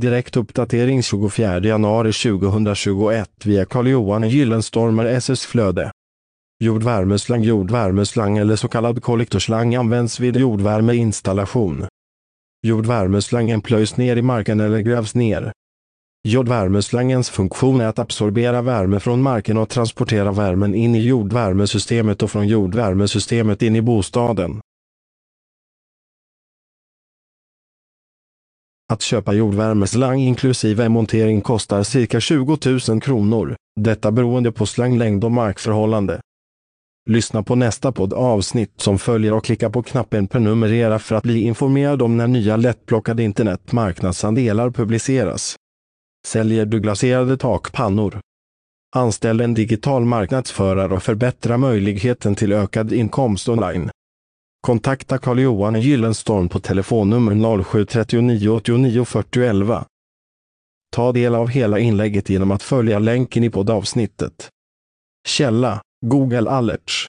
Direkt uppdatering 24 januari 2021 via Carl-Johan Gyllenstormer SS Flöde. Jordvärmeslang Jordvärmeslang eller så kallad kollektorslang används vid jordvärmeinstallation. Jordvärmeslangen plöjs ner i marken eller grävs ner. Jordvärmeslangens funktion är att absorbera värme från marken och transportera värmen in i jordvärmesystemet och från jordvärmesystemet in i bostaden. Att köpa jordvärmeslang inklusive montering kostar cirka 20 000 kronor, detta beroende på slanglängd och markförhållande. Lyssna på nästa poddavsnitt som följer och klicka på knappen prenumerera för att bli informerad om när nya lättplockade internetmarknadsandelar publiceras. Säljer du glaserade takpannor? Anställ en digital marknadsförare och förbättra möjligheten till ökad inkomst online. Kontakta Carl-Johan Gyllenstorm på telefonnummer 0739 89 40 11. Ta del av hela inlägget genom att följa länken i poddavsnittet. Källa Google Alerts